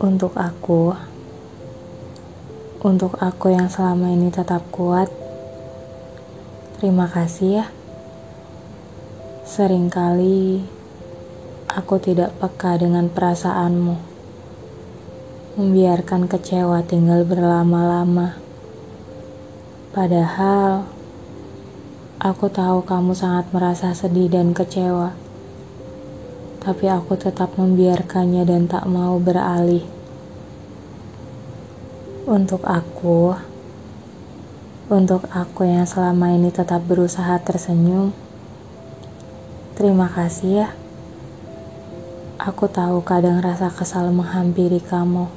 Untuk aku, untuk aku yang selama ini tetap kuat, terima kasih ya. Seringkali aku tidak peka dengan perasaanmu, membiarkan kecewa tinggal berlama-lama. Padahal aku tahu kamu sangat merasa sedih dan kecewa tapi aku tetap membiarkannya dan tak mau beralih. Untuk aku, untuk aku yang selama ini tetap berusaha tersenyum, terima kasih ya. Aku tahu kadang rasa kesal menghampiri kamu,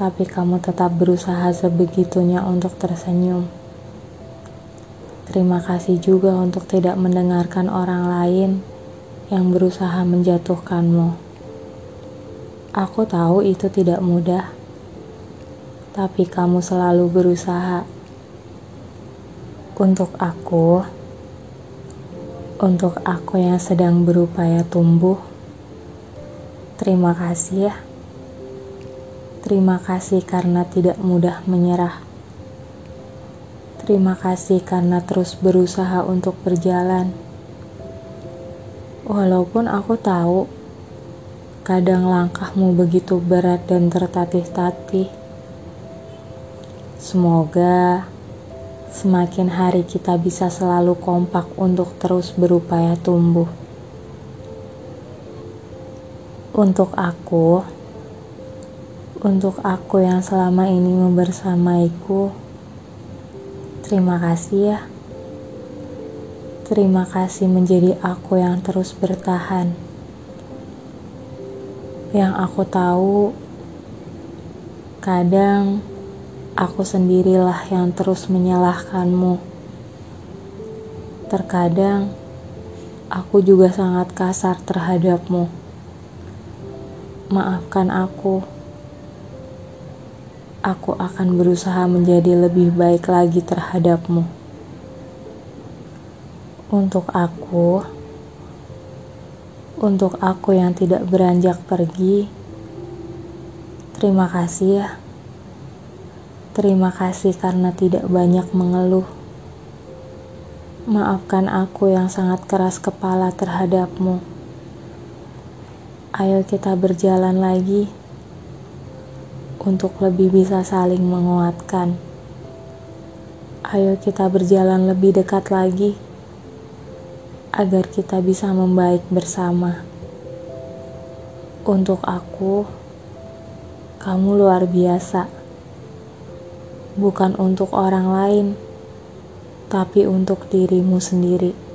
tapi kamu tetap berusaha sebegitunya untuk tersenyum. Terima kasih juga untuk tidak mendengarkan orang lain yang berusaha menjatuhkanmu. Aku tahu itu tidak mudah, tapi kamu selalu berusaha. Untuk aku, untuk aku yang sedang berupaya tumbuh, terima kasih ya. Terima kasih karena tidak mudah menyerah. Terima kasih karena terus berusaha untuk berjalan Walaupun aku tahu kadang langkahmu begitu berat dan tertatih-tatih. Semoga semakin hari kita bisa selalu kompak untuk terus berupaya tumbuh. Untuk aku, untuk aku yang selama ini membersamaiku, terima kasih ya. Terima kasih menjadi aku yang terus bertahan. Yang aku tahu, kadang aku sendirilah yang terus menyalahkanmu. Terkadang aku juga sangat kasar terhadapmu. Maafkan aku. Aku akan berusaha menjadi lebih baik lagi terhadapmu. Untuk aku, untuk aku yang tidak beranjak pergi, terima kasih ya. Terima kasih karena tidak banyak mengeluh. Maafkan aku yang sangat keras kepala terhadapmu. Ayo kita berjalan lagi untuk lebih bisa saling menguatkan. Ayo kita berjalan lebih dekat lagi agar kita bisa membaik bersama. Untuk aku, kamu luar biasa, bukan untuk orang lain, tapi untuk dirimu sendiri.